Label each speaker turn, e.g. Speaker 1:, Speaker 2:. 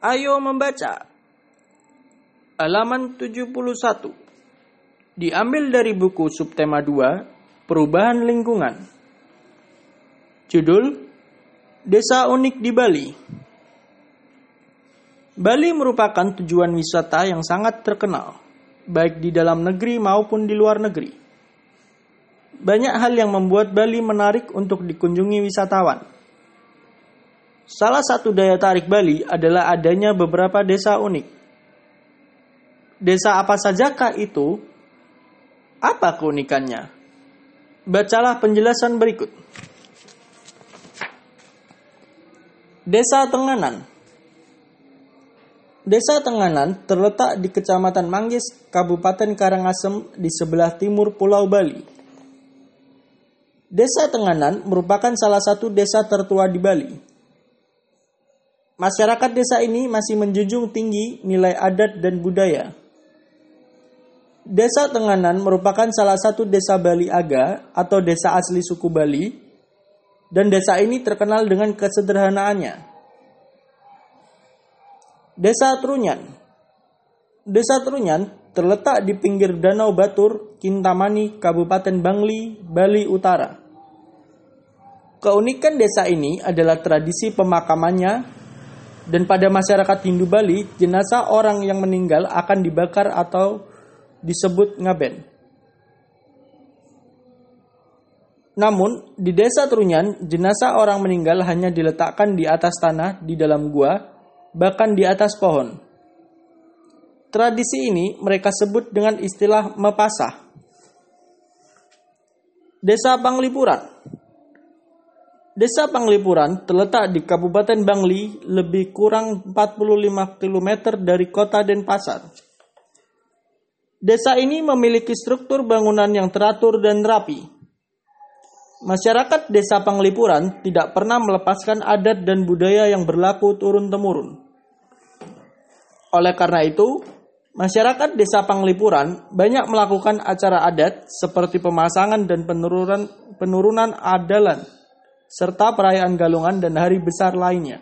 Speaker 1: Ayo membaca. Halaman 71. Diambil dari buku subtema 2, Perubahan Lingkungan. Judul Desa Unik di Bali. Bali merupakan tujuan wisata yang sangat terkenal, baik di dalam negeri maupun di luar negeri. Banyak hal yang membuat Bali menarik untuk dikunjungi wisatawan. Salah satu daya tarik Bali adalah adanya beberapa desa unik. Desa apa sajakah itu? Apa keunikannya? Bacalah penjelasan berikut. Desa Tenganan Desa Tenganan terletak di Kecamatan Manggis, Kabupaten Karangasem di sebelah timur Pulau Bali. Desa Tenganan merupakan salah satu desa tertua di Bali. Masyarakat desa ini masih menjunjung tinggi nilai adat dan budaya. Desa Tenganan merupakan salah satu desa Bali Aga atau desa asli suku Bali, dan desa ini terkenal dengan kesederhanaannya. Desa Trunyan Desa Trunyan terletak di pinggir Danau Batur, Kintamani, Kabupaten Bangli, Bali Utara. Keunikan desa ini adalah tradisi pemakamannya dan pada masyarakat Hindu Bali, jenazah orang yang meninggal akan dibakar atau disebut ngaben. Namun, di desa Trunyan, jenazah orang meninggal hanya diletakkan di atas tanah di dalam gua bahkan di atas pohon. Tradisi ini mereka sebut dengan istilah mepasah. Desa Panglipuran Desa Panglipuran terletak di Kabupaten Bangli lebih kurang 45 km dari kota Denpasar. Desa ini memiliki struktur bangunan yang teratur dan rapi. Masyarakat Desa Panglipuran tidak pernah melepaskan adat dan budaya yang berlaku turun-temurun. Oleh karena itu, masyarakat Desa Panglipuran banyak melakukan acara adat seperti pemasangan dan penurunan penurunan adalan serta perayaan galungan dan hari besar lainnya.